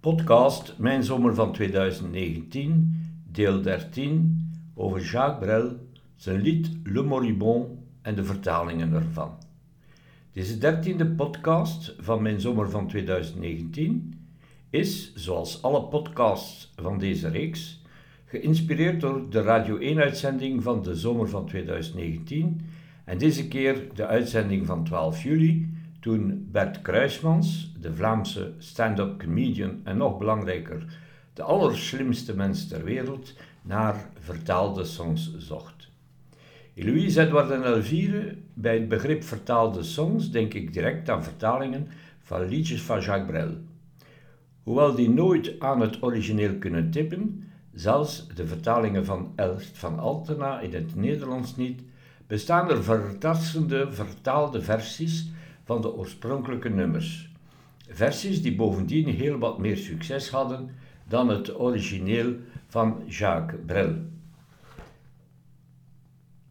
Podcast Mijn Zomer van 2019, deel 13, over Jacques Brel, zijn lied Le Moribond en de vertalingen ervan. Deze dertiende podcast van Mijn Zomer van 2019 is, zoals alle podcasts van deze reeks, geïnspireerd door de Radio 1-uitzending van de zomer van 2019 en deze keer de uitzending van 12 juli toen Bert Kruismans, de Vlaamse stand-up comedian en nog belangrijker, de allerslimste mens ter wereld, naar vertaalde songs zocht. Louise Edouard en Elvire, bij het begrip vertaalde songs denk ik direct aan vertalingen van liedjes van Jacques Brel. Hoewel die nooit aan het origineel kunnen tippen, zelfs de vertalingen van Elst van Altena in het Nederlands niet, bestaan er verrassende vertaalde versies van de oorspronkelijke nummers. Versies die bovendien heel wat meer succes hadden dan het origineel van Jacques Brel.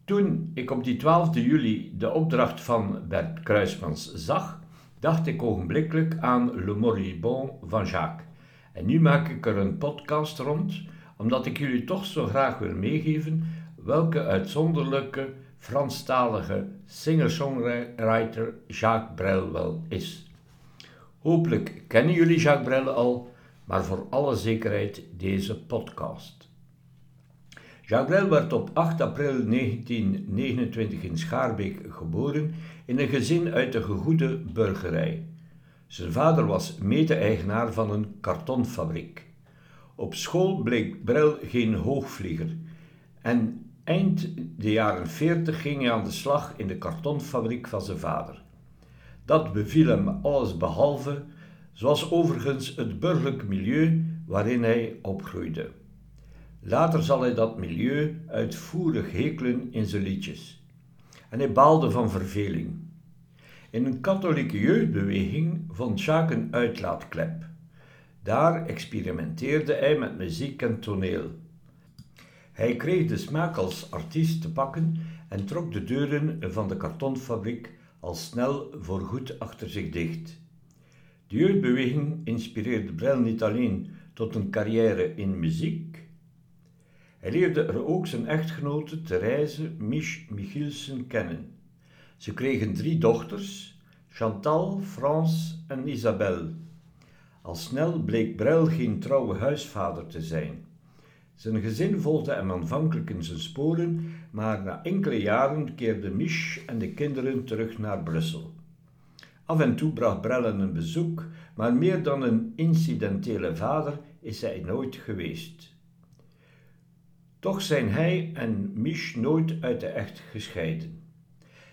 Toen ik op die 12 juli de opdracht van Bert Kruismans zag, dacht ik ogenblikkelijk aan Le Moribond van Jacques. En nu maak ik er een podcast rond, omdat ik jullie toch zo graag wil meegeven welke uitzonderlijke Franstalige singer-songwriter Jacques Brel wel is. Hopelijk kennen jullie Jacques Brel al, maar voor alle zekerheid deze podcast. Jacques Brel werd op 8 april 1929 in Schaarbeek geboren in een gezin uit de gegoede burgerij. Zijn vader was mede-eigenaar van een kartonfabriek. Op school bleek Brel geen hoogvlieger en Eind de jaren 40 ging hij aan de slag in de kartonfabriek van zijn vader. Dat beviel hem alles behalve, zoals overigens het burgerlijk milieu waarin hij opgroeide. Later zal hij dat milieu uitvoerig hekelen in zijn liedjes. En hij baalde van verveling. In een katholieke jeugdbeweging vond Jacques een uitlaatklep. Daar experimenteerde hij met muziek en toneel. Hij kreeg de smaak als artiest te pakken en trok de deuren van de kartonfabriek al snel voorgoed achter zich dicht. De jeugdbeweging inspireerde Brel niet alleen tot een carrière in muziek. Hij leerde er ook zijn echtgenote Therese Mich Michielsen kennen. Ze kregen drie dochters, Chantal, Frans en Isabelle. Al snel bleek Brel geen trouwe huisvader te zijn. Zijn gezin volgde hem aanvankelijk in zijn sporen, maar na enkele jaren keerden Mich en de kinderen terug naar Brussel. Af en toe bracht Brellen een bezoek, maar meer dan een incidentele vader is hij nooit geweest. Toch zijn hij en Mich nooit uit de echt gescheiden.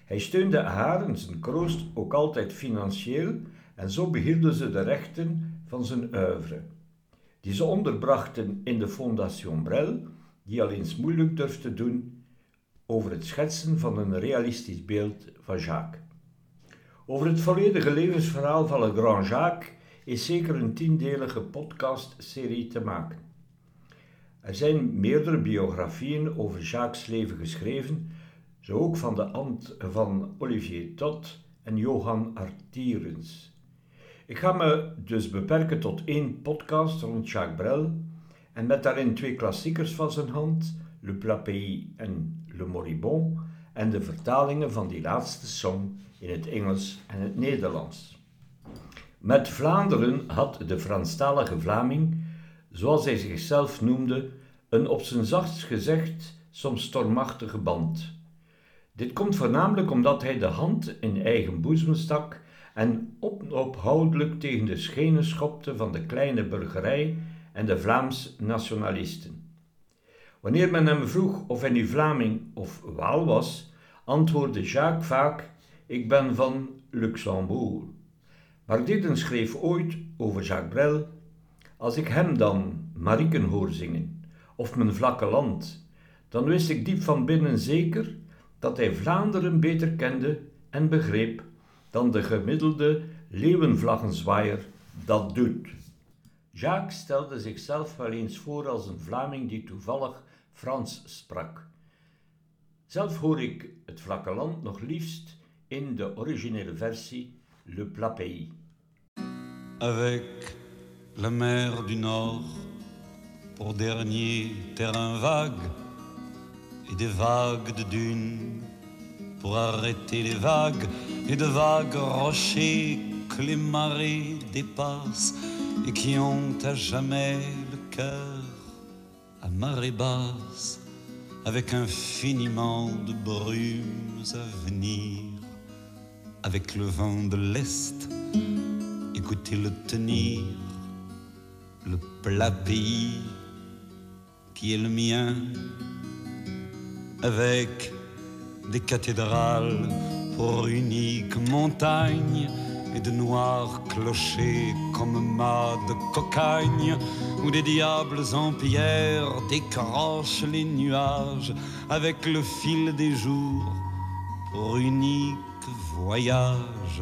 Hij steunde haar en zijn kroost ook altijd financieel en zo behielden ze de rechten van zijn oeuvre die ze onderbrachten in de Fondation Brel, die al eens moeilijk durfde doen over het schetsen van een realistisch beeld van Jacques. Over het volledige levensverhaal van Le Grand Jacques is zeker een tiendelige podcastserie te maken. Er zijn meerdere biografieën over Jacques' leven geschreven, zo ook van de ant van Olivier Tot en Johan Artierens. Ik ga me dus beperken tot één podcast rond Jacques Brel en met daarin twee klassiekers van zijn hand, Le Plat Pays en Le Moribond, en de vertalingen van die laatste song in het Engels en het Nederlands. Met Vlaanderen had de Franstalige Vlaming, zoals hij zichzelf noemde, een op zijn zachtst gezegd soms stormachtige band. Dit komt voornamelijk omdat hij de hand in eigen boezem stak en onophoudelijk tegen de schenen schopte van de kleine burgerij en de Vlaams nationalisten. Wanneer men hem vroeg of hij nu Vlaming of Waal was, antwoordde Jacques vaak: Ik ben van Luxembourg. Maar Didden schreef ooit over Jacques Brel: Als ik hem dan Mariken hoor zingen, of mijn vlakke land, dan wist ik diep van binnen zeker dat hij Vlaanderen beter kende en begreep dan de gemiddelde leeuwenvlaggenzwaaier dat doet. Jacques stelde zichzelf wel eens voor als een Vlaming die toevallig Frans sprak. Zelf hoor ik het vlakke land nog liefst in de originele versie Le Plat Pays. Avec la mer du Nord pour dernier terrain vague et des vagues de dunes pour arrêter les vagues et de vagues rochers que les marées dépassent et qui ont à jamais le cœur à marée basse avec infiniment de brumes à venir avec le vent de l'Est écoutez-le tenir le plat pays qui est le mien avec des cathédrales pour unique montagne et de noirs clochers comme mâts de cocagne où des diables en pierre décrochent les nuages avec le fil des jours pour unique voyage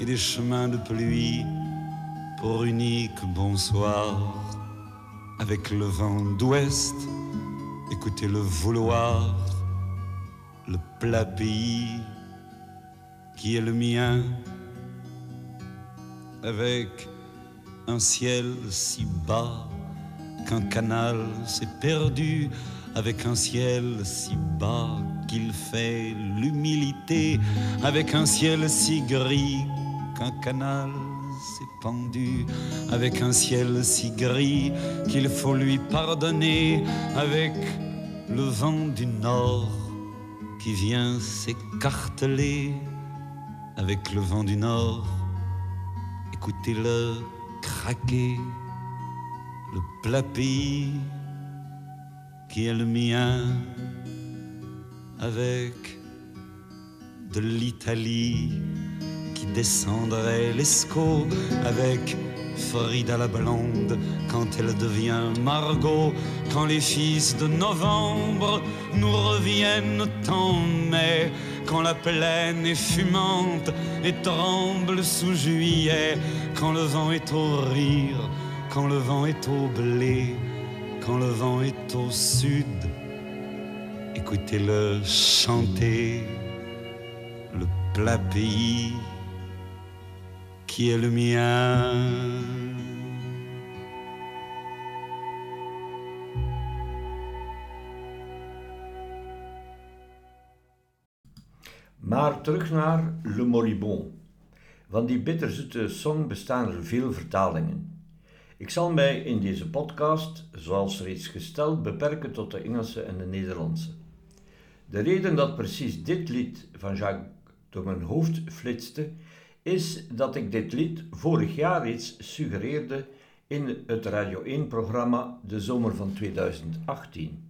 et des chemins de pluie pour unique bonsoir. Avec le vent d'ouest écoutez le vouloir le plat pays qui est le mien avec un ciel si bas qu'un canal s'est perdu avec un ciel si bas qu'il fait l'humilité avec un ciel si gris qu'un canal s'est pendu avec un ciel si gris qu'il faut lui pardonner avec le vent du nord qui vient s'écarteler avec le vent du nord. Écoutez-le craquer le plat qui est le mien avec de l'Italie qui descendrait l'escaut avec Frida la blonde quand elle devient Margot quand les fils de novembre nous reviennent en mai quand la plaine est fumante et tremble sous juillet quand le vent est au rire quand le vent est au blé quand le vent est au sud. Écoutez-le chanter le plat pays Maar terug naar Le Moribond. Van die bitterzoete song bestaan er veel vertalingen. Ik zal mij in deze podcast, zoals reeds gesteld, beperken tot de Engelse en de Nederlandse. De reden dat precies dit lied van Jacques door mijn hoofd flitste, is dat ik dit lied vorig jaar reeds suggereerde in het Radio 1-programma De Zomer van 2018.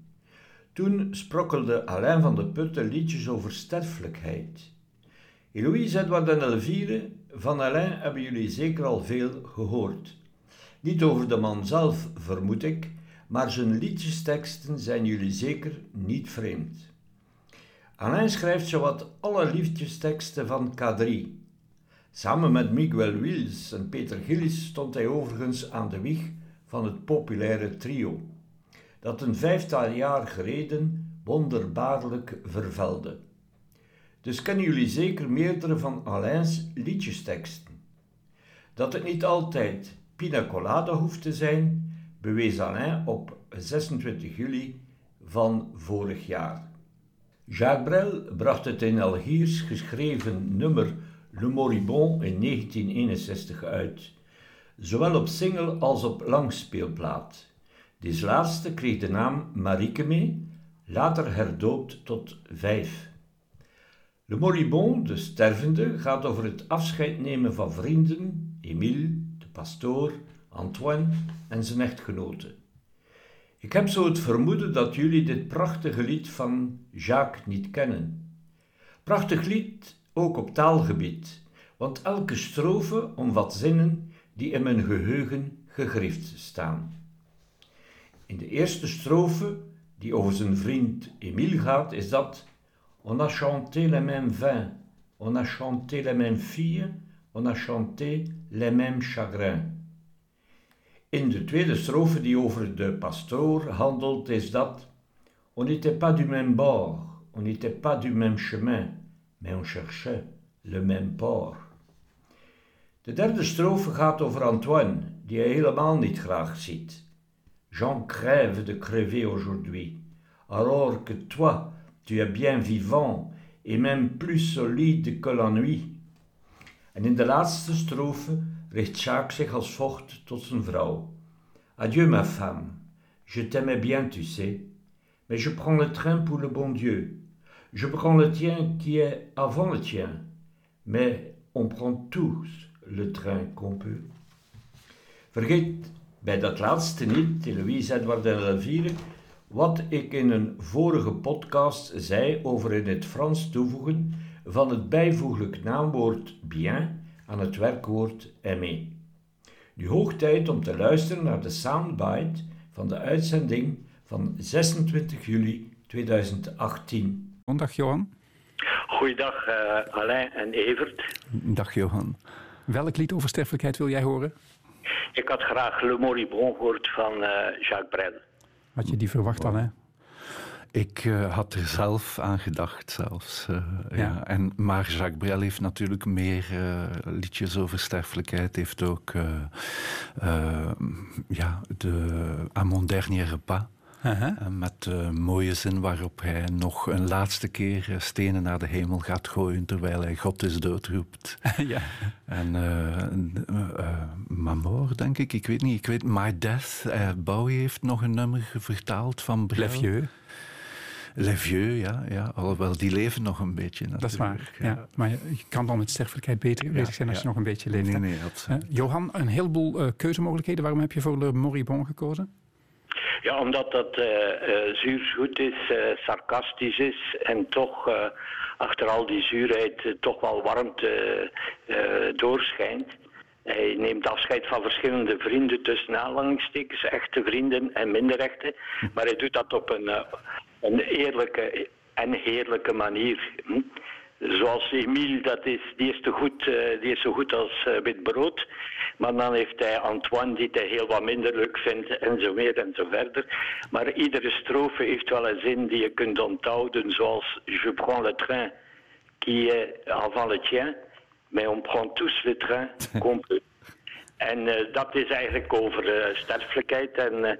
Toen sprokkelde Alain van de Putten liedjes over sterfelijkheid. Eloïse Edward en Elvire van Alain hebben jullie zeker al veel gehoord. Niet over de man zelf, vermoed ik, maar zijn liedjesteksten zijn jullie zeker niet vreemd. Alain schrijft zowat alle liedjesteksten van K3. Samen met Miguel Wils en Peter Gillis stond hij overigens aan de wieg van het populaire trio, dat een vijftal jaar geleden wonderbaarlijk vervelde. Dus kennen jullie zeker meerdere van Alains liedjesteksten. Dat het niet altijd pina colada hoeft te zijn, bewees Alain op 26 juli van vorig jaar. Jacques Brel bracht het in Algiers geschreven nummer Le Moribond in 1961 uit, zowel op single als op langspeelplaat. Deze laatste kreeg de naam Marieke mee, later herdoopt tot Vijf. Le Moribond, de stervende, gaat over het afscheid nemen van vrienden, Emile, de pastoor, Antoine en zijn echtgenote. Ik heb zo het vermoeden dat jullie dit prachtige lied van Jacques niet kennen. Prachtig lied ook op taalgebied, want elke strofe omvat zinnen die in mijn geheugen gegrift staan. In de eerste strofe, die over zijn vriend Emile gaat, is dat On a chanté les mêmes vins, on a chanté les mêmes filles, on a chanté les mêmes chagrins. In de tweede strofe die over de pastoor handelt, is dat On n'était pas du même bord, on n'était pas du même chemin, mais on cherchait le même port. De derde strofe gaat over Antoine, die hij helemaal niet graag ziet. J'en crève de crever aujourd'hui, alors que toi, tu es bien vivant et même plus solide que l'ennui. En in de laatste strofe richt Jacques zich als vocht tot zijn vrouw. Adieu ma femme, je t'aimais bien, tu sais, mais je prends le train pour le bon Dieu. Je prends le tien qui est avant le tien, mais on prend tous le train qu'on peut. Vergeet bij dat laatste niet, Louise Edward en Elvire, wat ik in een vorige podcast zei over in het Frans toevoegen van het bijvoeglijk naamwoord bien aan het werkwoord aimer. Nu hoog tijd om te luisteren naar de soundbite van de uitzending van 26 juli 2018. Dag Johan. Goeiedag uh, Alain en Evert. Dag Johan. Welk lied over sterfelijkheid wil jij horen? Ik had graag Le Moribond gehoord van uh, Jacques Brel. Had je die verwacht dan, hè? Ik uh, had er zelf aan gedacht, zelfs. Uh, ja. ja. En, maar Jacques Brel heeft natuurlijk meer uh, liedjes over sterfelijkheid. Heeft ook ja, de À mon dernier pas. -huh. Met de mooie zin waarop hij nog een laatste keer stenen naar de hemel gaat gooien terwijl hij God is dood roept. ja. En uh, uh, Mamor, denk ik, ik weet niet, ik weet My Death. Uh, Bowie heeft nog een nummer vertaald van Brel. Le Vieux. Le Vieux, ja, ja. Alhoewel, die leven nog een beetje natuurlijk. Dat is waar, ja. ja. Maar je, je, kan dan met sterfelijkheid beter bezig zijn als je nog een beetje leeft. Nee. Johan, een heleboel keuzemogelijkheden. Waarom heb je voor Le Moribond gekozen? Ja, omdat dat uh, uh, zuurzoet is, uh, sarcastisch is en toch achter al die zuurheid toch wel warmte doorschijnt. Hij neemt afscheid van verschillende vrienden tussen aanhalingstekens, echte vrienden en minder echte. Maar hij doet dat op een, een eerlijke en heerlijke manier. Hm? Zoals Emile, dat is, die, is te goed, die is zo goed als wit brood. Maar dan heeft hij Antoine, die hij heel wat minder leuk vindt, en zo meer en zo verder. Maar iedere strofe heeft wel een zin die je kunt onthouden, zoals Je prends le train qui est avant le tien, mais on prend tous le train qu'on peut. En uh, dat is eigenlijk over sterfelijkheid. En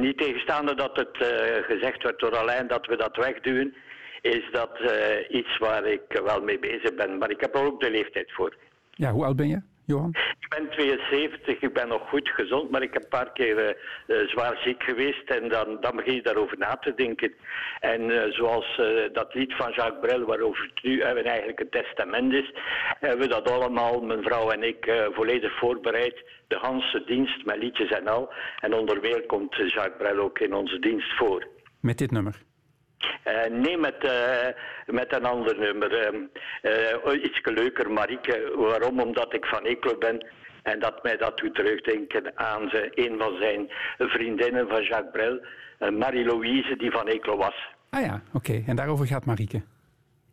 niet tegenstaande dat het gezegd werd door Alain dat we dat wegduwen is dat uh, iets waar ik wel mee bezig ben. Maar ik heb er ook de leeftijd voor. Ja, hoe oud ben je, Johan? Ik ben 72, ik ben nog goed gezond, maar ik heb een paar keer uh, uh, zwaar ziek geweest en dan, dan begin je daarover na te denken. En zoals dat lied van Jacques Brel, waarover het nu eigenlijk een testament is, hebben we dat allemaal, mijn vrouw en ik, volledig voorbereid. De Hanse dienst met liedjes en al. En onderwijl komt Jacques Brel ook in onze dienst voor. Met dit nummer? Uh, nee, met, uh, met een ander nummer. Uh, iets leuker, Marieke. Waarom? Omdat ik van Eeklo ben. En dat mij dat doet terugdenken aan een van zijn vriendinnen van Jacques Brel. Marie-Louise, die van Eeklo was. Ah ja, oké. Okay. En daarover gaat Marieke?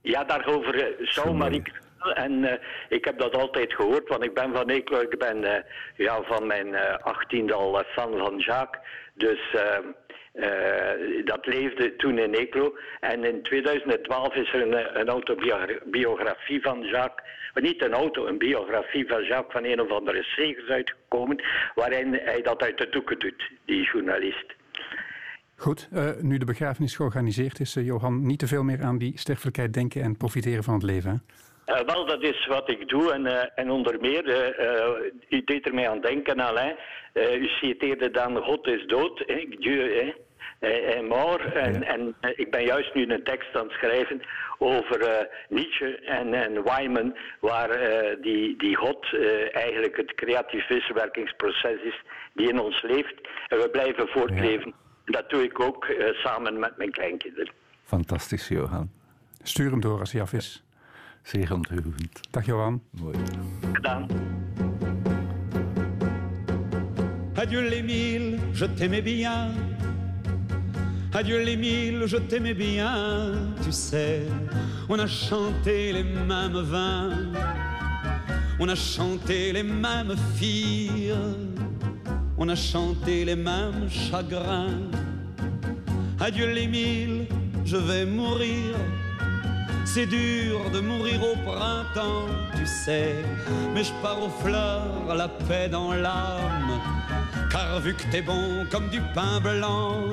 Ja, daarover zou Marieke... En ik heb dat altijd gehoord, want ik ben van Eeklo. Ik ben ja, van mijn achttiende al fan van Jacques. Dus... Uh, dat leefde toen in Eeklo. En in 2012 is er een, een autobiografie van Jacques, maar niet een auto, een biografie van Jacques van een of andere zegers uitgekomen, waarin hij dat uit de doeken doet, die journalist. Goed, uh, nu de begrafenis georganiseerd is, uh, Johan, niet te veel meer aan die sterfelijkheid denken en profiteren van het leven. Hè? Uh, wel, dat is wat ik doe en, uh, en onder meer, uh, u deed er mij aan denken, Alain. u citeerde dan God is dood, hè, Dieu, hè. En mort. En, ja. en ik ben juist nu een tekst aan het schrijven over Nietzsche en, en Wyman, waar die, die God eigenlijk het creatief wisselwerkingsproces is die in ons leeft. En we blijven voortleven. Ja. Dat doe ik ook samen met mijn kleinkinderen. Fantastisch, Johan. Stuur hem door als hij af is. Zeer ontroerend. Dag Johan. Mooi. Gedaan. Adieu l'Émile, je t'aimais bien. Adieu l'Émile, je t'aimais bien. Tu sais, on a chanté les mêmes vins. On a chanté les mêmes filles. On a chanté les mêmes chagrins. Adieu l'Émile, je vais mourir. C'est dur de mourir au printemps, tu sais, mais je pars aux fleurs, la paix dans l'âme, car vu que t'es bon comme du pain blanc,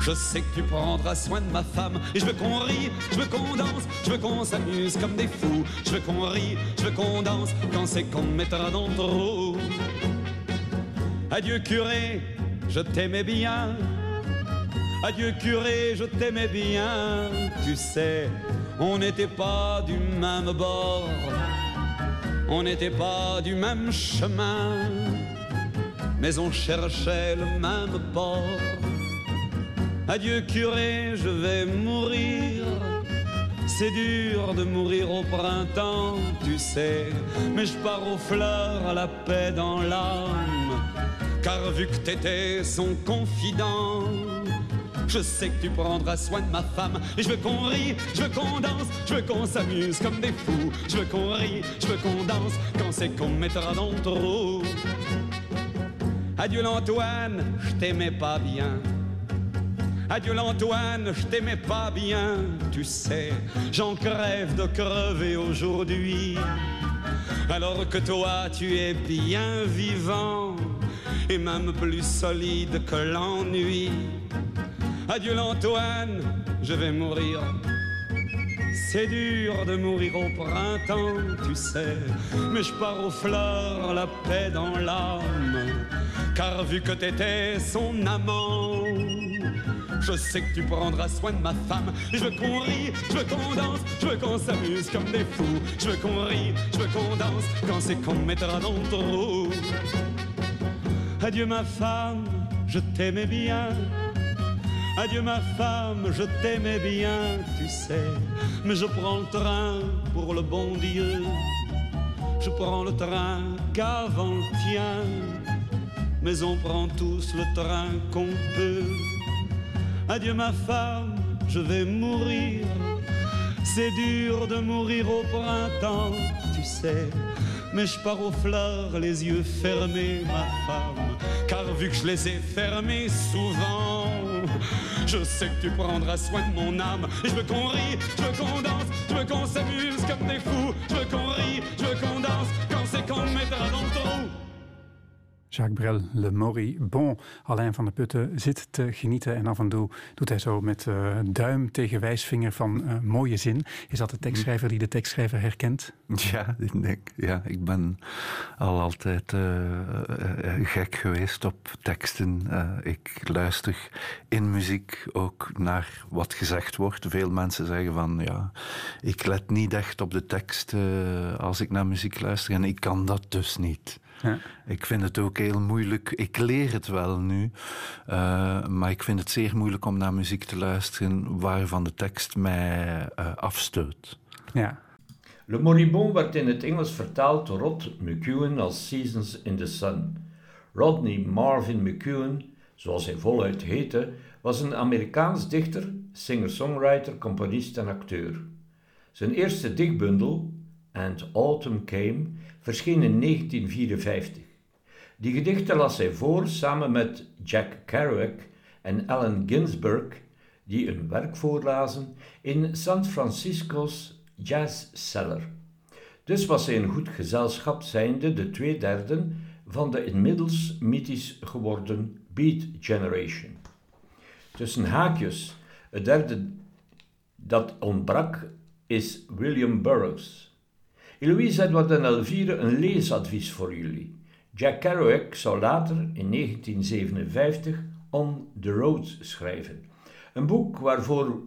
je sais que tu prendras soin de ma femme. Et je veux qu'on rie, je veux qu'on danse Je veux qu'on s'amuse comme des fous. Je veux qu'on rie, je veux qu'on danse Quand c'est qu'on mettra dans le trou Adieu curé, je t'aimais bien. Adieu curé, je t'aimais bien. Tu sais, on n'était pas du même bord. On n'était pas du même chemin. Mais on cherchait le même port Adieu curé, je vais mourir. C'est dur de mourir au printemps, tu sais, mais je pars aux fleurs, à la paix dans l'âme. Car vu que t'étais son confident, je sais que tu prendras soin de ma femme. Et je veux qu'on rie, je veux qu'on danse, je veux qu'on s'amuse comme des fous. Je veux qu'on rie, je veux qu'on danse, quand c'est qu'on mettra dans le trou. Adieu l'Antoine, je t'aimais pas bien. Adieu l'Antoine, je t'aimais pas bien, tu sais, j'en crève de crever aujourd'hui. Alors que toi, tu es bien vivant et même plus solide que l'ennui. Adieu l'Antoine, je vais mourir. C'est dur de mourir au printemps, tu sais, mais je pars aux fleurs, la paix dans l'âme, car vu que t'étais son amant, je sais que tu prendras soin de ma femme. Je veux qu'on rie, je veux qu'on danse, je veux qu'on s'amuse comme des fous. Je veux qu'on rie, je veux qu'on danse quand c'est qu'on mettra dans le trou. Adieu ma femme, je t'aimais bien. Adieu ma femme, je t'aimais bien, tu sais. Mais je prends le train pour le bon Dieu. Je prends le train qu'avant le tien. Mais on prend tous le train qu'on peut. Adieu ma femme, je vais mourir. C'est dur de mourir au printemps, tu sais. Mais je pars aux fleurs, les yeux fermés, ma femme. Car vu que je les ai fermés souvent, je sais que tu prendras soin de mon âme. Et je veux qu'on rie, je veux qu'on danse, je veux qu'on s'amuse comme des fous. Je veux qu'on rie, je veux qu'on danse, quand c'est qu'on mettra dans le trou. Jacques Brel, Le Mori. Bon, Alain van der Putten zit te genieten en af en toe doet hij zo met uh, duim tegen wijsvinger van uh, mooie zin. Is dat de tekstschrijver die de tekstschrijver herkent? Ja, ik ja, ik ben al altijd uh, gek geweest op teksten. ik luister in muziek ook naar wat gezegd wordt. Veel mensen zeggen van, ja, ik let niet echt op de tekst als ik naar muziek luister en ik kan dat dus niet. Ja. Ik vind het ook heel moeilijk. Ik leer het wel nu, uh, maar ik vind het zeer moeilijk om naar muziek te luisteren waarvan de tekst mij uh, afstoot. Ja. Le Moribond werd in het Engels vertaald door Rod McEwen als Seasons in the Sun. Rodney Marvin McEwen, zoals hij voluit heette, was een Amerikaans dichter, singer-songwriter, componist en acteur. Zijn eerste dichtbundel, And Autumn Came, verscheen in 1954. Die gedichten las hij voor samen met Jack Kerouac en Allen Ginsberg, die een werk voorlazen in San Francisco's Jazz Cellar. Dus was hij een goed gezelschap, zijnde de twee derden van de inmiddels mythisch geworden Beat Generation. Tussen haakjes, het derde dat ontbrak is William Burroughs. Eloise Edward en Elvire een leesadvies voor jullie. Jack Kerouac zou later, in 1957, On the Road schrijven. Een boek waarvoor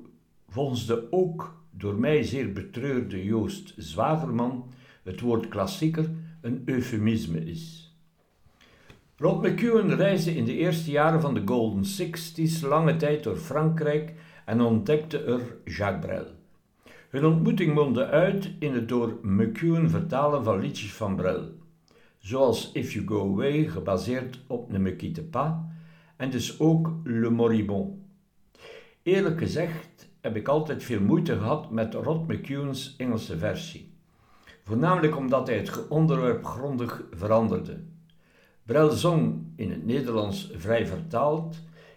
volgens de ook door mij zeer betreurde Joost Zwagerman het woord klassieker een eufemisme is. Rod McEwen reisde in de eerste jaren van de Golden Sixties lange tijd door Frankrijk en ontdekte er Jacques Brel. Hun ontmoeting mondde uit in het door McEwen vertalen van liedjes van Brel, zoals If You Go Away, gebaseerd op Ne Me Quitte Pas, en dus ook Le Moribond. Eerlijk gezegd heb ik altijd veel moeite gehad met Rod McEwen's Engelse versie, voornamelijk omdat hij het onderwerp grondig veranderde. Brel zong in het Nederlands vrij vertaald: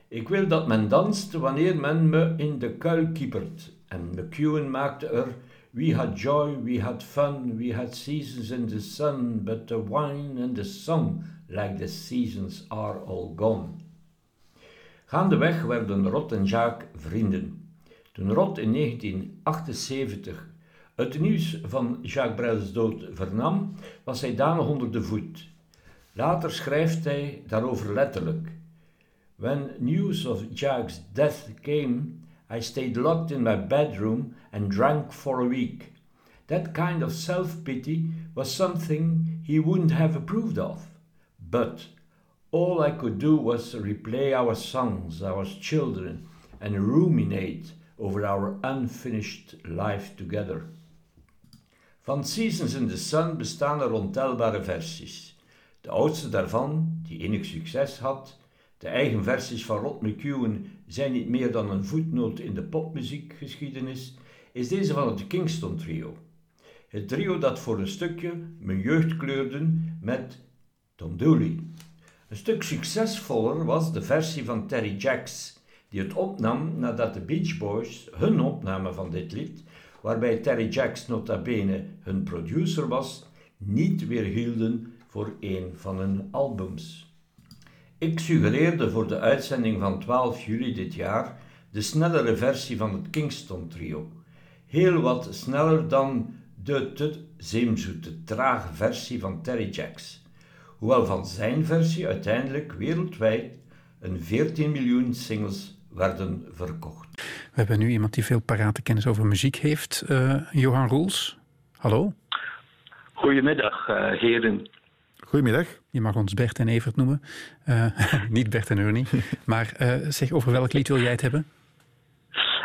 Ik wil dat men danst wanneer men me in de kuil kiepert En McEwen maakte er We had joy, we had fun, we had seasons in the sun, but the wine and the song, like the seasons, are all gone. Gaandeweg werden Rot en Jacques vrienden. Toen Rot in 1978 het nieuws van Jacques Brel's dood vernam, was hij danig onder de voet. Later schrijft hij daarover letterlijk. When news of Jacques' death came, I stayed locked in my bedroom and drank for a week. That kind of self pity was something he wouldn't have approved of. But all I could do was replay our songs, our children, and ruminate over our unfinished life together. Van Seasons in the Sun bestaan er ontelbare versies. De oudste daarvan, die enig succes had, de eigen versies van Rod McEwen zijn niet meer dan een voetnoot in de popmuziekgeschiedenis, is deze van het Kingston Trio. Het trio dat voor een stukje mijn jeugd kleurde met Tom Dooley. Een stuk succesvoller was de versie van Terry Jacks, die het opnam nadat de Beach Boys hun opname van dit lied, waarbij Terry Jacks nota bene hun producer was, niet weerhielden voor een van hun albums. Ik suggereerde voor de uitzending van 12 juli dit jaar de snellere versie van het Kingston Trio. Heel wat sneller dan de te zeemzoete, trage versie van Terry Jacks. Hoewel van zijn versie uiteindelijk wereldwijd een 14 miljoen singles werden verkocht. We hebben nu iemand die veel parate kennis over muziek heeft. Uh, Johan Roels, hallo. Goedemiddag, uh, heren. Goedemiddag. Je mag ons Bert en Evert noemen. Uh, niet Bert en Ernie. maar zeg, over welk lied wil jij het hebben?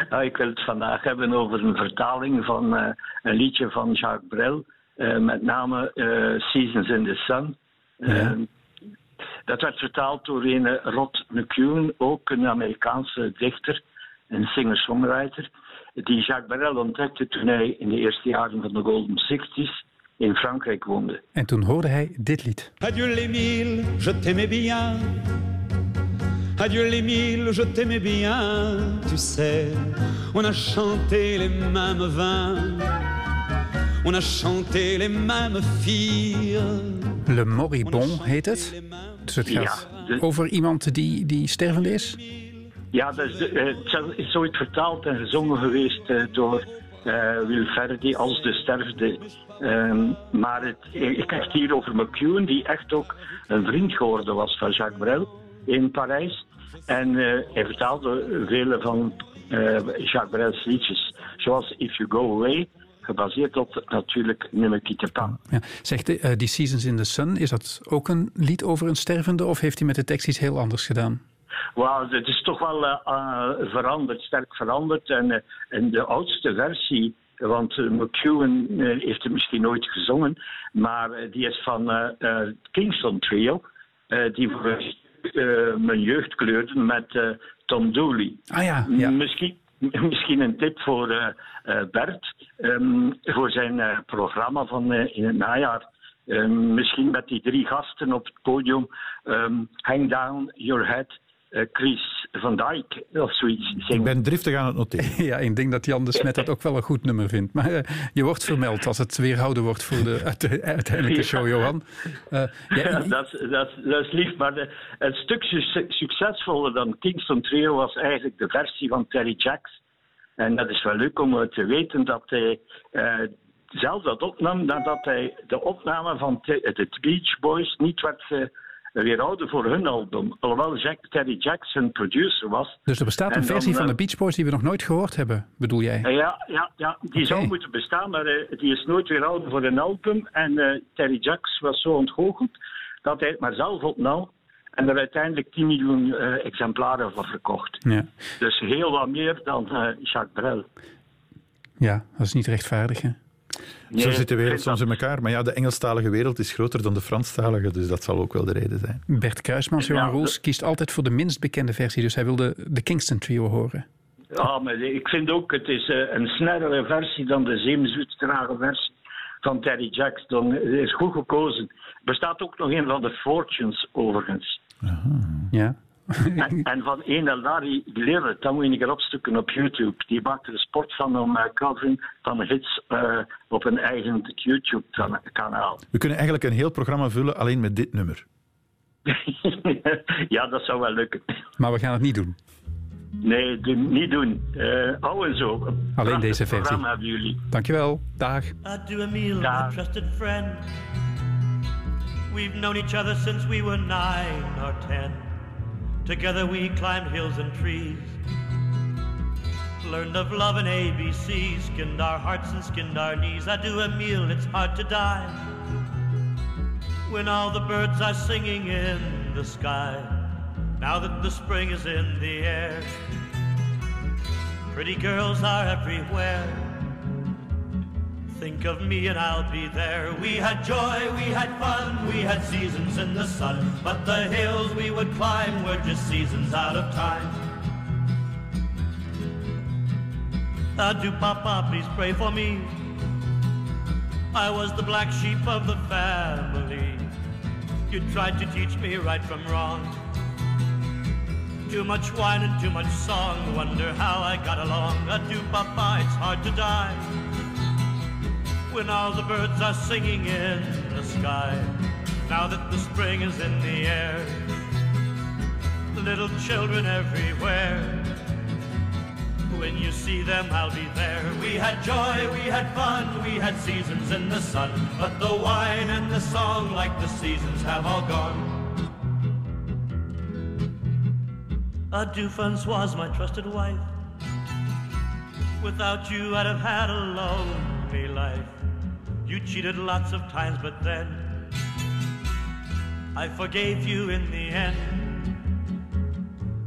Nou, ik wil het vandaag hebben over een vertaling van een liedje van Jacques Brel. met name Seasons in the Sun. Ja. Dat werd vertaald door een Rod McEwen, ook een Amerikaanse dichter en singer-songwriter, die Jacques Brel ontdekte toen hij in de eerste jaren van de Golden Sixties in Frankrijk woonde. En toen hoorde hij dit lied. Adieu l'Émile, je t'aimais bien. Adieu l'Émile, je t'aimais bien. Tu sais, on a chanté les mêmes vins. On a chanté les mêmes filles. Le Moribond heet het. Dus het gaat ja, de... over iemand die, die stervende is? Ja, dat is, de, het is zoiets vertaald en gezongen geweest uh, door uh, Wilferdi als de sterfde. Um, maar het, ik heb het hier over McEwen, die echt ook een vriend geworden was van Jacques Brel in Parijs. En uh, hij vertaalde vele van Jacques Brel's liedjes, zoals If You Go Away gebaseerd op natuurlijk nummer Pan. Ja. Zegt uh, die Seasons in the Sun, is dat ook een lied over een stervende of heeft hij met de tekst iets heel anders gedaan? Het is toch wel uh, veranderd, sterk veranderd. En, en de oudste versie, want McEwen heeft het misschien nooit gezongen, maar die is van het Kingston Trio, die voor mijn jeugd kleurde met Tom Dooley. Ah ja, ja. Misschien, misschien een tip voor Bert um, voor zijn programma van in het najaar. Um, misschien met die drie gasten op het podium. Um, hang down your head. Chris van Dijk of zoiets zingen. Ik ben driftig aan het noteren. ja, ik denk dat Jan de Smet dat ook wel een goed nummer vindt. Maar uh, je wordt vermeld als het weerhouden wordt voor de uiteindelijke show, Johan. Uh, ja, dat, dat, dat, is lief, maar de, het stuk succesvoller dan Kingston Trio was eigenlijk de versie van Terry Jacks. En dat is wel leuk om te weten dat hij uh, zelf dat opnam nadat hij de opname van de Beach Boys niet werd weerhouden voor hun album. Alhoewel Jack, Terry Jackson producer was. Dus er bestaat een versie van de Beach Boys die we nog nooit gehoord hebben, bedoel jij? Ja, ja, ja die okay. zou moeten bestaan, maar uh, die is nooit weerhouden voor een album. En uh, Terry Jackson was zo ontgoocheld dat hij het maar zelf opnam. En er uiteindelijk 10 miljoen uh, exemplaren van verkocht. Ja. Dus heel wat meer dan Jacques Brel. Ja, dat is niet rechtvaardig, hè? Nee, Zo zit de wereld soms in elkaar. Maar ja, de Engelstalige wereld is groter dan de Franstalige, dus dat zal ook wel de reden zijn. Bert Kruismans, Johan ja, Roels, kiest altijd voor de minst bekende versie, dus hij wilde de Kingston Trio horen. Ja, maar ik vind ook, het is een snellere versie dan de zeemzoetstrage versie van Terry Jackson. Het is goed gekozen. Er bestaat ook nog een van de Fortunes, overigens. Aha. Ja, en, en, van een Larry Glitter, dat moet je een keer opzoeken op YouTube. Die maakte er sport van om uh, covering van hits uh, op een eigen YouTube-kanaal. We kunnen eigenlijk een heel programma vullen alleen met dit nummer. ja, dat zou wel lukken. Maar we gaan het niet doen. Nee, niet doen. Uh, hou en zo. Alleen deze versie. hebben jullie. Dankjewel. Dag. Adieu Emile, my trusted friend. We've known each other since we were nine or ten. Together we climbed hills and trees. Learned of love and ABC, skinned our hearts and skinned our knees. Adieu Emile, it's hard to die. When all the birds are singing in the sky now that the spring is in the air. Pretty girls are everywhere. Think of me and I'll be there. We had joy, we had fun, we had seasons in the sun. But the hills we would climb were just seasons out of time. Ah, Adieu, Papa, please pray for me. I was the black sheep of the family. You tried to teach me right from wrong. Too much wine and too much song. Wonder how I got along. Ah, Adieu, Papa, it's hard to die. When all the birds are singing in the sky. Now that the spring is in the air. Little children everywhere. When you see them, I'll be there. We had joy, we had fun, we had seasons in the sun. But the wine and the song, like the seasons, have all gone. Adieu, Francoise, my trusted wife. Without you, I'd have had a lonely life. You cheated lots of times, but then I forgave you in the end.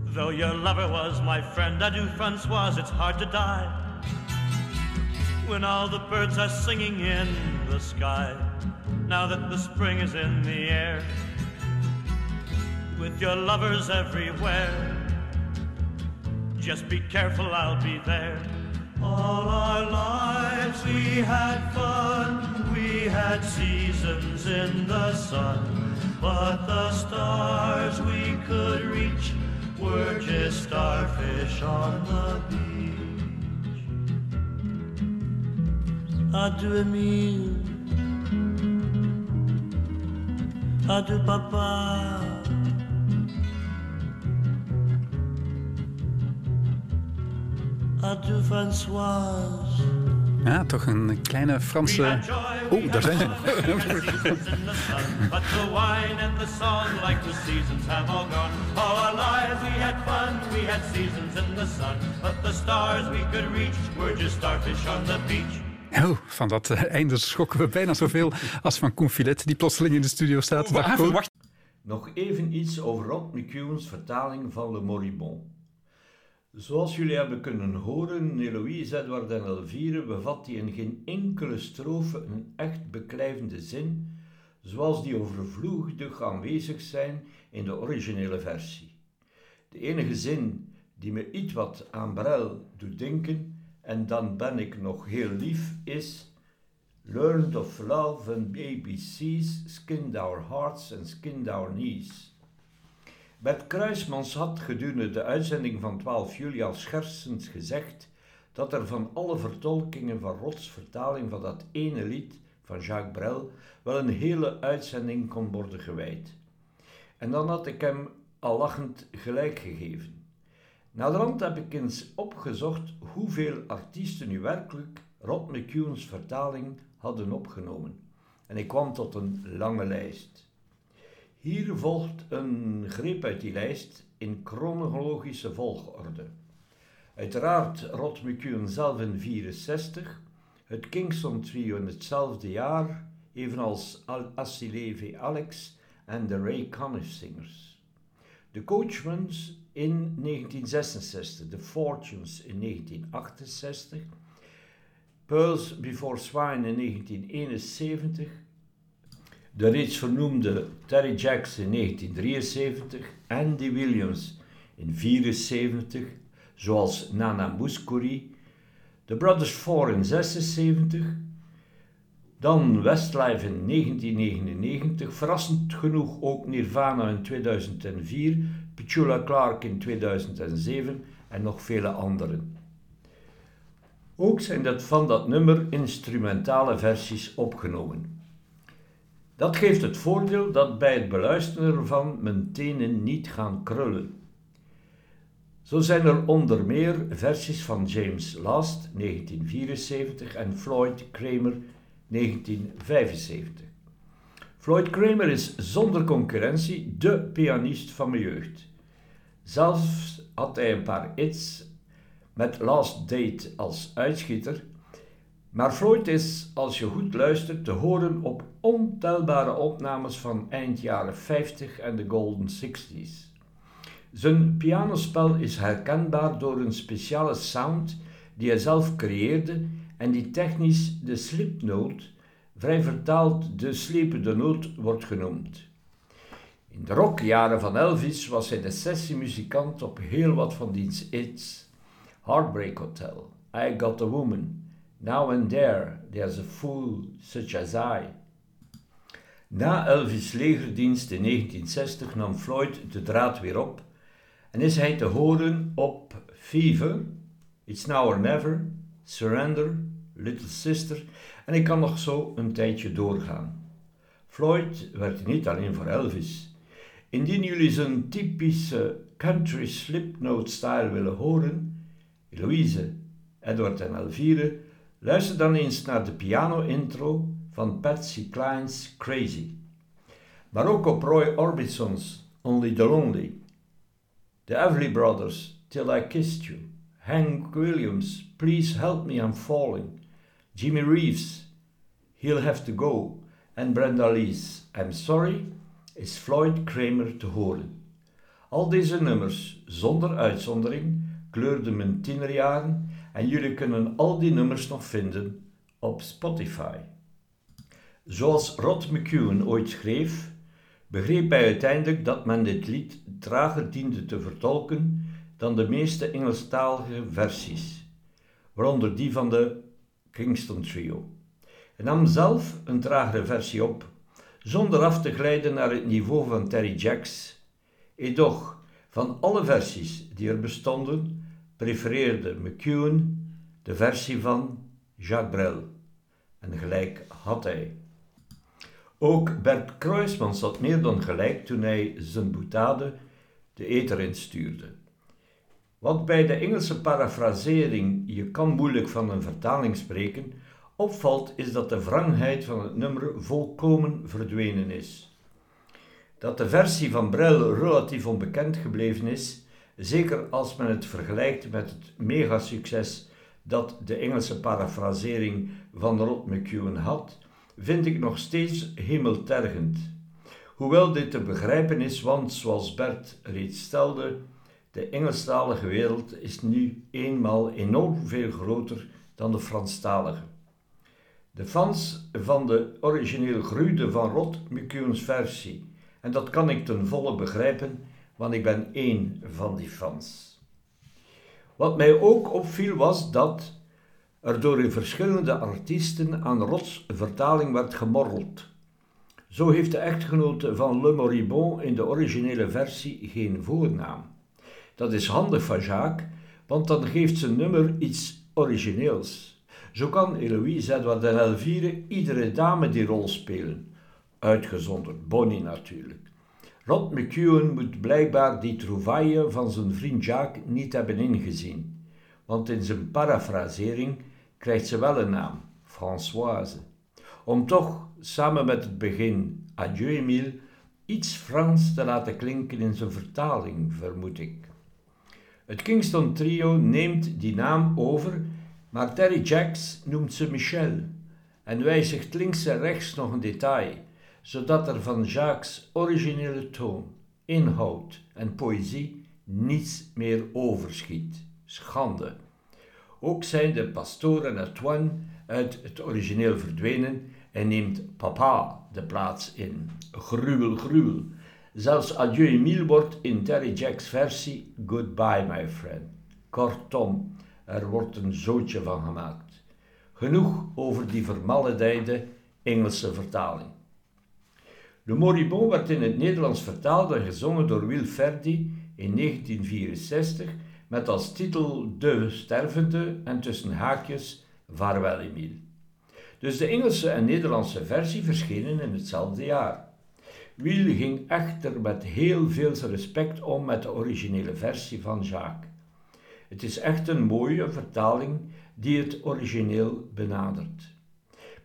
Though your lover was my friend, adieu, Francoise, it's hard to die. When all the birds are singing in the sky, now that the spring is in the air, with your lovers everywhere. Just be careful, I'll be there. All our lives we had fun, we had seasons in the sun, but the stars we could reach were just starfish on the beach. Adieu, Emile. Adieu, Papa. Adieu, Françoise. Ja, toch een kleine Franse... Oeh, daar zijn ze nog. But the wine and the song, like the seasons, have all gone. All our lives we had fun, we had seasons in the sun. But the stars we could reach were just starfish on the beach. Oh, van dat uh, einde schokken we bijna zoveel als van Koen Filet, die plotseling in de studio staat. Wacht, wacht, wacht. Nog even iets over Rob McEwen's vertaling van Le Moribond. Zoals jullie hebben kunnen horen, Eloïse, Edward en Elvire bevat die in geen enkele strofe een echt beklijvende zin, zoals die overvloedig aanwezig zijn in de originele versie. De enige zin die me iets wat aan Brel doet denken, en dan ben ik nog heel lief, is Learned of love and ABC's, skinned our hearts and skinned our knees. Bert Kruismans had gedurende de uitzending van 12 juli al schertsend gezegd dat er van alle vertolkingen van Rots vertaling van dat ene lied van Jacques Brel wel een hele uitzending kon worden gewijd. En dan had ik hem al lachend gelijk gegeven. Naderhand heb ik eens opgezocht hoeveel artiesten nu werkelijk Rod McEwen's vertaling hadden opgenomen. En ik kwam tot een lange lijst. Hier volgt een greep uit die lijst in chronologische volgorde. Uiteraard Rod McEwen zelf in 64, het Kingston Trio in hetzelfde jaar, evenals Assile V. Alex en de Ray Conniff Singers. De Coachmans in 1966, The Fortunes in 1968, Pearls Before Swine in 1971, de reeds vernoemde Terry Jacks in 1973, Andy Williams in 1974, zoals Nana Mouskouri, The Brothers Four in 76, dan Westlife in 1999, verrassend genoeg ook Nirvana in 2004, Petula Clark in 2007 en nog vele anderen. Ook zijn dat van dat nummer instrumentale versies opgenomen. Dat geeft het voordeel dat bij het beluisteren ervan mijn tenen niet gaan krullen. Zo zijn er onder meer versies van James Last 1974 en Floyd Kramer 1975. Floyd Kramer is zonder concurrentie de pianist van mijn jeugd. Zelfs had hij een paar hits met Last Date als uitschieter, maar Floyd is, als je goed luistert, te horen op ontelbare opnames van eind jaren 50 en de Golden 60s. Zijn pianospel is herkenbaar door een speciale sound die hij zelf creëerde en die technisch de slipnote, vrij vertaald de slepende noot, wordt genoemd. In de rockjaren van Elvis was hij de sessiemuzikant op heel wat van diens hits. Heartbreak Hotel, I Got a Woman, Now and There, There's a Fool Such as I. Na Elvis' legerdienst in 1960 nam Floyd de draad weer op en is hij te horen op Fever, It's Now or Never, Surrender, Little Sister en ik kan nog zo een tijdje doorgaan. Floyd werd niet alleen voor Elvis. Indien jullie zijn typische country slipnote style willen horen, Eloise, Edward en Elvire, luister dan eens naar de piano intro van Patsy Cline's Crazy. Maar ook op Roy Orbison's Only the Lonely The Everly Brothers, Till I Kissed You, Hank Williams, Please Help Me, I'm Falling, Jimmy Reeves, He'll Have to Go en Brenda Lee's I'm Sorry is Floyd Kramer te horen. Al deze nummers, zonder uitzondering, kleurden mijn tienerjaren en jullie kunnen al die nummers nog vinden op Spotify. Zoals Rod McEwen ooit schreef, begreep hij uiteindelijk dat men dit lied trager diende te vertolken dan de meeste Engelstalige versies, waaronder die van de Kingston Trio. Hij nam zelf een tragere versie op, zonder af te glijden naar het niveau van Terry Jacks. Edoch, van alle versies die er bestonden, prefereerde McEwen de versie van Jacques Brel. En gelijk had hij. Ook Bert Kruismans had meer dan gelijk toen hij zijn boetade de eter instuurde. Wat bij de Engelse parafrasering je kan moeilijk van een vertaling spreken, opvalt is dat de wrangheid van het nummer volkomen verdwenen is. Dat de versie van Brel relatief onbekend gebleven is, zeker als men het vergelijkt met het megasucces dat de Engelse parafrasering van Rod McEwen had, vind ik nog steeds hemeltergend. Hoewel dit te begrijpen is, want zoals Bert reeds stelde, de Engelstalige wereld is nu eenmaal enorm veel groter dan de Franstalige. De fans van de origineel gruwden van Rod McEwen's versie, en dat kan ik ten volle begrijpen, want ik ben één van die fans. Wat mij ook opviel was dat er door verschillende artiesten aan Rots vertaling werd gemorreld. Zo heeft de echtgenote van Le Moribond in de originele versie geen voornaam. Dat is handig van Jacques, want dan geeft zijn nummer iets origineels. Zo kan Eloïse Edouard en Elvire iedere dame die rol spelen, uitgezonderd Bonnie natuurlijk. Rod McEwen moet blijkbaar die trouvaille van zijn vriend Jacques niet hebben ingezien, want in zijn parafrasering krijgt ze wel een naam, Françoise, om toch samen met het begin Adieu Emile iets Frans te laten klinken in zijn vertaling, vermoed ik. Het Kingston Trio neemt die naam over, maar Terry Jacks noemt ze Michel en wijzigt links en rechts nog een detail, zodat er van Jacques' originele toon, inhoud en poëzie niets meer overschiet. Schande. Ook zijn de pastoor en Antoine uit het origineel verdwenen en neemt papa de plaats in. Gruwel, gruwel. Zelfs Adieu Emile wordt in Terry Jack's versie Goodbye my friend. Kortom, er wordt een zootje van gemaakt. Genoeg over die vermaledijde Engelse vertaling. Le Moribond werd in het Nederlands vertaald en gezongen door Wil Verdi in 1964 met als titel De Stervende en tussen haakjes Vaarwel Emile. Dus de Engelse en Nederlandse versie verschenen in hetzelfde jaar. Wiel ging echter met heel veel respect om met de originele versie van Jacques. Het is echt een mooie vertaling die het origineel benadert.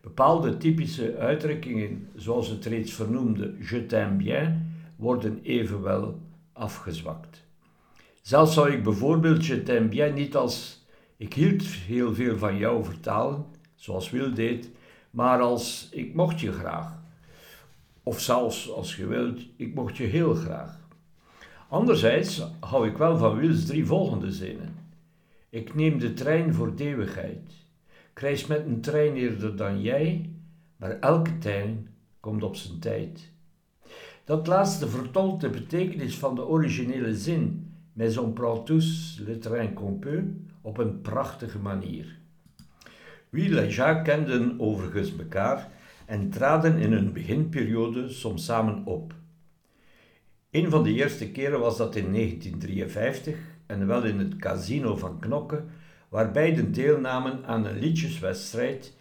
Bepaalde typische uitdrukkingen, zoals het reeds vernoemde je t'aime bien, worden evenwel afgezwakt. Zelfs zou ik bijvoorbeeld je t'aime bien niet als ik hield heel veel van jou vertalen, zoals Wil deed, maar als ik mocht je graag. Of zelfs, als je wilt, ik mocht je heel graag. Anderzijds hou ik wel van Wils drie volgende zinnen. Ik neem de trein voor de eeuwigheid. Ik reis met een trein eerder dan jij, maar elke trein komt op zijn tijd. Dat laatste vertolkt de betekenis van de originele zin mais on prend le train qu'on op een prachtige manier. Will en Jacques kenden overigens elkaar en traden in hun beginperiode soms samen op. Een van de eerste keren was dat in 1953 en wel in het casino van Knokke, waar beiden deelnamen aan een liedjeswedstrijd,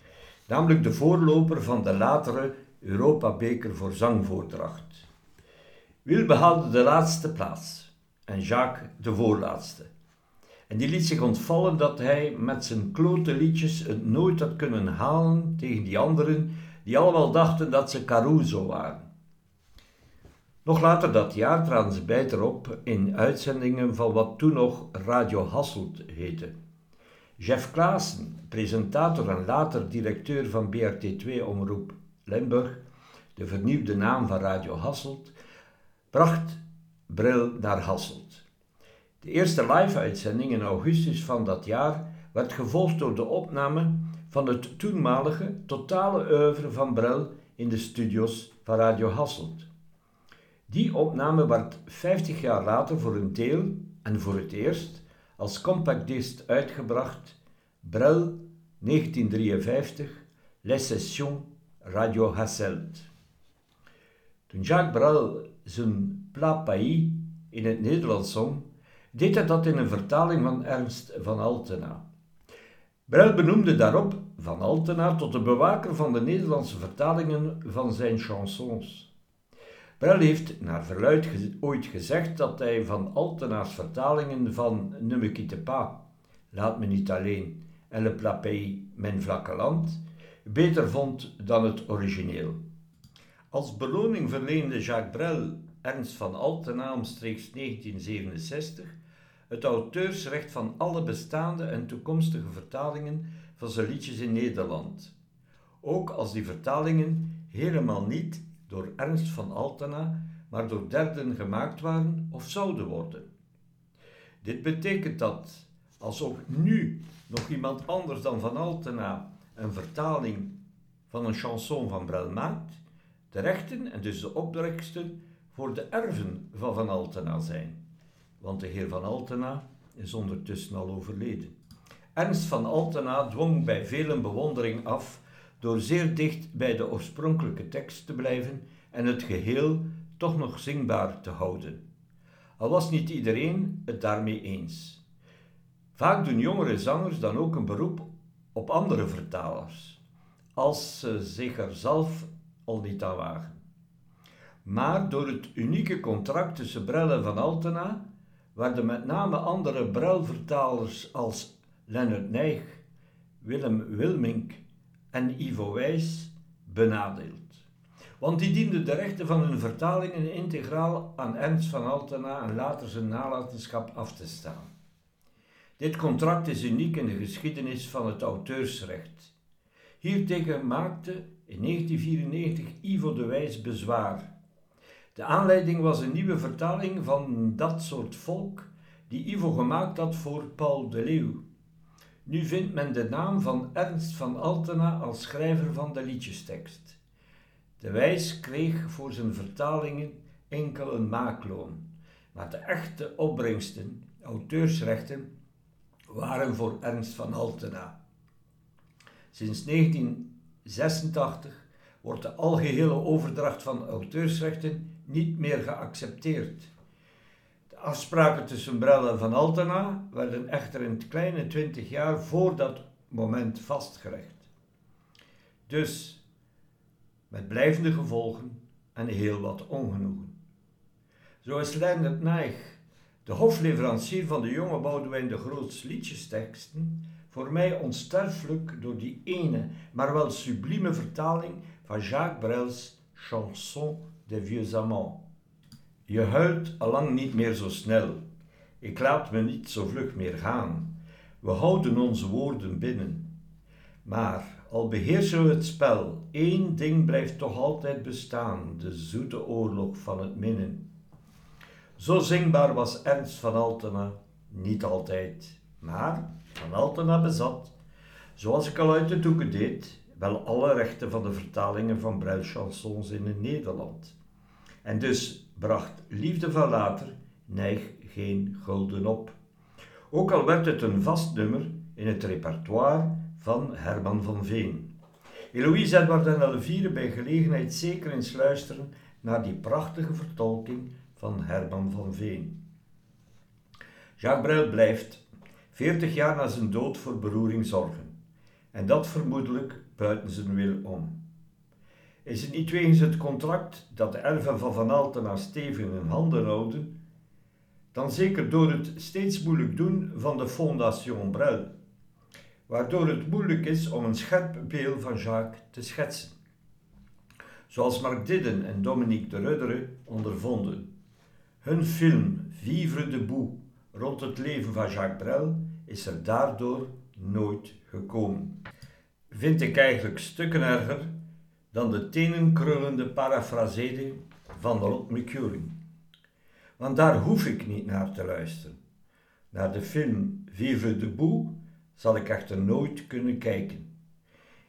namelijk de voorloper van de latere Europa-beker voor zangvoordracht. Wil behaalde de laatste plaats en Jacques de voorlaatste. En die liet zich ontvallen dat hij met zijn klote liedjes het nooit had kunnen halen tegen die anderen die allemaal dachten dat ze Caruso waren. Nog later dat jaar traden ze beter op in uitzendingen van wat toen nog Radio Hasselt heette. Jeff Klaassen, presentator en later directeur van BRT2-omroep Limburg, de vernieuwde naam van Radio Hasselt, bracht Bril naar Hasselt. De eerste live-uitzending in augustus van dat jaar werd gevolgd door de opname van het toenmalige totale oeuvre van Brel in de studios van Radio Hasselt. Die opname werd 50 jaar later voor een deel en voor het eerst als compact disc uitgebracht, Brel 1953, Les Sessions Radio Hasselt. Toen Jacques Brel zijn Pays in het Nederlands zong, deed hij dat in een vertaling van Ernst van Altena. Brel benoemde daarop Van Altena tot de bewaker van de Nederlandse vertalingen van zijn chansons. Brel heeft naar verluid ooit gezegd dat hij Van Altena's vertalingen van Ne me quitte pas, Laat me niet alleen en Le Plat Pays, Mijn vlakke land, beter vond dan het origineel. Als beloning verleende Jacques Brel Ernst van Altena omstreeks 1967 het auteursrecht van alle bestaande en toekomstige vertalingen van zijn liedjes in Nederland. Ook als die vertalingen helemaal niet door Ernst van Altena, maar door derden gemaakt waren of zouden worden. Dit betekent dat, als nu nog iemand anders dan Van Altena een vertaling van een chanson van Brel maakt, de rechten en dus de opdrachten voor de erven van Van Altena zijn want de heer van Altena is ondertussen al overleden. Ernst van Altena dwong bij velen bewondering af door zeer dicht bij de oorspronkelijke tekst te blijven en het geheel toch nog zingbaar te houden. Al was niet iedereen het daarmee eens. Vaak doen jongere zangers dan ook een beroep op andere vertalers, als ze zich er zelf al niet aan wagen. Maar door het unieke contract tussen Brel en Van Altena werden met name andere bruilvertalers als Leonard Nijg, Willem Wilmink en Ivo Wijs benadeeld. Want die dienden de rechten van hun vertalingen integraal aan Ernst van Altena en later zijn nalatenschap af te staan. Dit contract is uniek in de geschiedenis van het auteursrecht. Hiertegen maakte in 1994 Ivo de Wijs bezwaar de aanleiding was een nieuwe vertaling van dat soort volk die Ivo gemaakt had voor Paul de Leeuw. Nu vindt men de naam van Ernst van Altena als schrijver van de liedjestekst. De Wijs kreeg voor zijn vertalingen enkel een maakloon, maar de echte opbrengsten, auteursrechten, waren voor Ernst van Altena. Sinds 1986 wordt de algehele overdracht van auteursrechten niet meer geaccepteerd. De afspraken tussen Brel en Van Altena werden echter in het kleine twintig jaar voor dat moment vastgelegd. Dus met blijvende gevolgen en heel wat ongenoegen. Zo is Leonard Nijg, de hofleverancier van de jonge Boudewijn de Groots liedjesteksten, voor mij onsterfelijk door die ene, maar wel sublieme vertaling van Jacques Brel's Chanson des Vieux Amants. Je huilt allang niet meer zo snel. Ik laat me niet zo vlug meer gaan. We houden onze woorden binnen. Maar al beheersen we het spel, één ding blijft toch altijd bestaan: de zoete oorlog van het minnen. Zo zingbaar was Ernst van Altena niet altijd, maar van Altena bezat, zoals ik al uit de doeken deed, wel alle rechten van de vertalingen van Brel chansons in het Nederland. En dus bracht Liefde van Later neig geen gulden op. Ook al werd het een vast nummer in het repertoire van Herman van Veen. Eloïse Edward en Elvire bij gelegenheid zeker eens luisteren naar die prachtige vertolking van Herman van Veen. Jacques Brel blijft, veertig jaar na zijn dood, voor beroering zorgen. En dat vermoedelijk buiten zijn wil om. Is het niet wegens het contract dat de erven van Van Altena stevig in handen houden, dan zeker door het steeds moeilijk doen van de Fondation Brel, waardoor het moeilijk is om een scherp beeld van Jacques te schetsen. Zoals Mark Didden en Dominique de Ruddere ondervonden. Hun film Vivre debout rond het leven van Jacques Brel is er daardoor nooit gekomen. Vind ik eigenlijk stukken erger dan de tenenkrullende parafrasering van Rod McCurry. Want daar hoef ik niet naar te luisteren. Naar de film Vivre debout zal ik echter nooit kunnen kijken.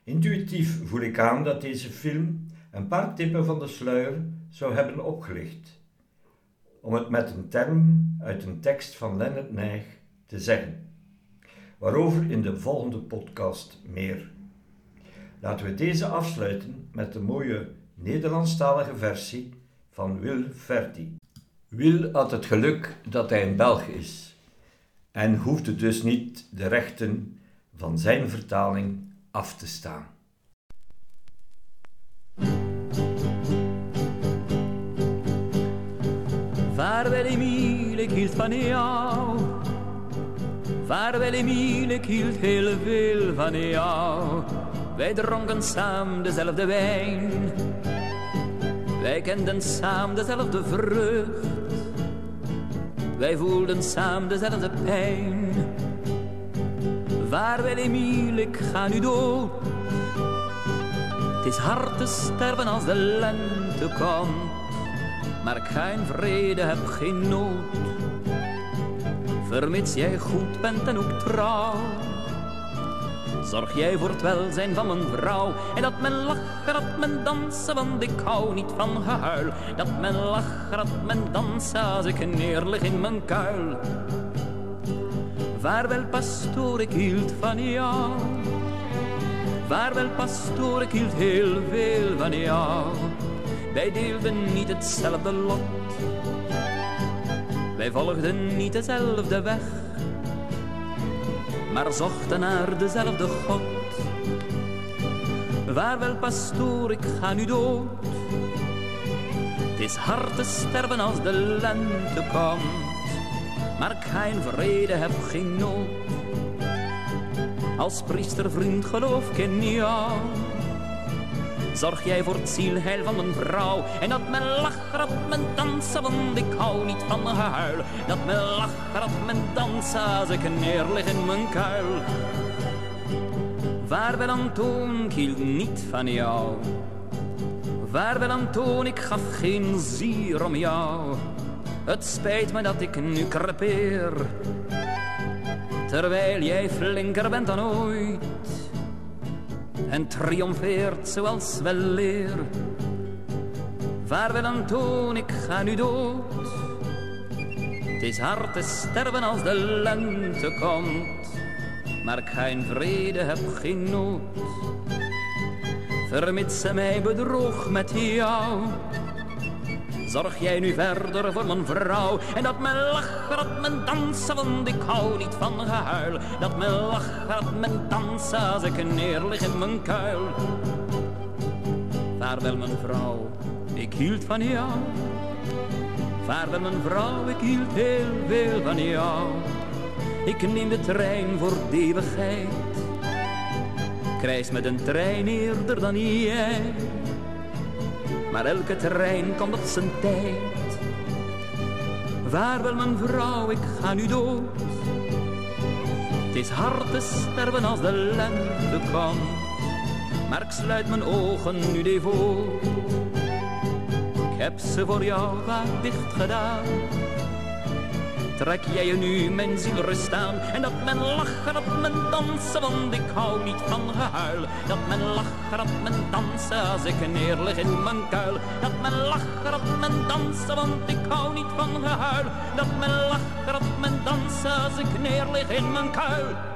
Intuïtief voel ik aan dat deze film een paar tippen van de sluier zou hebben opgelicht. Om het met een term uit een tekst van Leonard Nijg te zeggen. Waarover in de volgende podcast meer. Laten we deze afsluiten met de mooie Nederlandstalige versie van Wil Ferdi. Wil had het geluk dat hij een Belg is en hoefde dus niet de rechten van zijn vertaling af te staan. Vaarwel Emiel, ik hield van jou. Vaarwel Emiel, ik hield heel veel van jou. Wij dronken samen dezelfde wijn. Wij kenden samen dezelfde vrucht. Wij voelden samen dezelfde pijn. Vaarwel Emiel, ik ga nu dood. Het is hard te sterven als de lente komt. Maar ik ga in vrede, heb geen nood. Vermits jij goed bent en ook trouw. Zorg jij voor het welzijn van mijn vrouw. En dat men lachen, dat men dansen, want ik hou niet van gehuil. Dat men lachen, dat men dansen als ik neerlig in mijn kuil. Vaarwel pastoor, ik hield van jou. Vaarwel pastoor, ik hield heel veel van jou. Wij deelden niet hetzelfde lot. Wij volgden niet dezelfde weg maar zochten naar dezelfde God. Vaarwel, pastoor, ik ga nu dood. Het is hard te sterven als de lente komt, maar ik vrede, heb geen nood. Als priester, vriend, geloof ik in jou. Zorg jij voor het zielheil van mijn vrouw. En dat men lacht, dat men dansen, want ik hou niet van gehuil. Dat men lacht, dat men dansen als ik neerlig in mijn kuil. Vaarwel Antoon, ik hield niet van jou. Vaarwel Antoon, ik gaf geen zier om jou. Het spijt me dat ik nu krepeer. Terwijl jij flinker bent dan ooit en triomfeert zoals wel leer. Vaarwel Antoon, ik ga nu dood. Het is hard te sterven als de lente komt, maar ik ga in vrede, heb geen nood. Vermits ze mij bedroog met jou, Zorg jij nu verder voor mijn vrouw. En dat men lachen, dat men dansen, want ik hou niet van gehuil. Dat men lachen, dat men dansen als ik neerlig in mijn kuil. Vaarwel mijn vrouw, ik hield van jou. Vaarwel mijn vrouw, ik hield heel veel van jou. Ik neem de trein voor eeuwigheid. Krijs met een trein eerder dan jij. Maar elke trein komt op zijn tijd. Vaarwel mijn vrouw, ik ga nu dood. Het is hard te sterven als de lente komt. Maar ik sluit mijn ogen nu devoot. Ik heb ze voor jou vaak dicht gedaan trek jij je nu mijn ziel rust aan. En dat men lachen, dat men dansen, want ik hou niet van gehuil. Dat men lachen, dat men dansen, als ik neerlig in mijn kuil. Dat men lachen, dat men dansen, want ik hou niet van gehuil. Dat men lachen, dat men dansen, als ik neerlig in mijn kuil.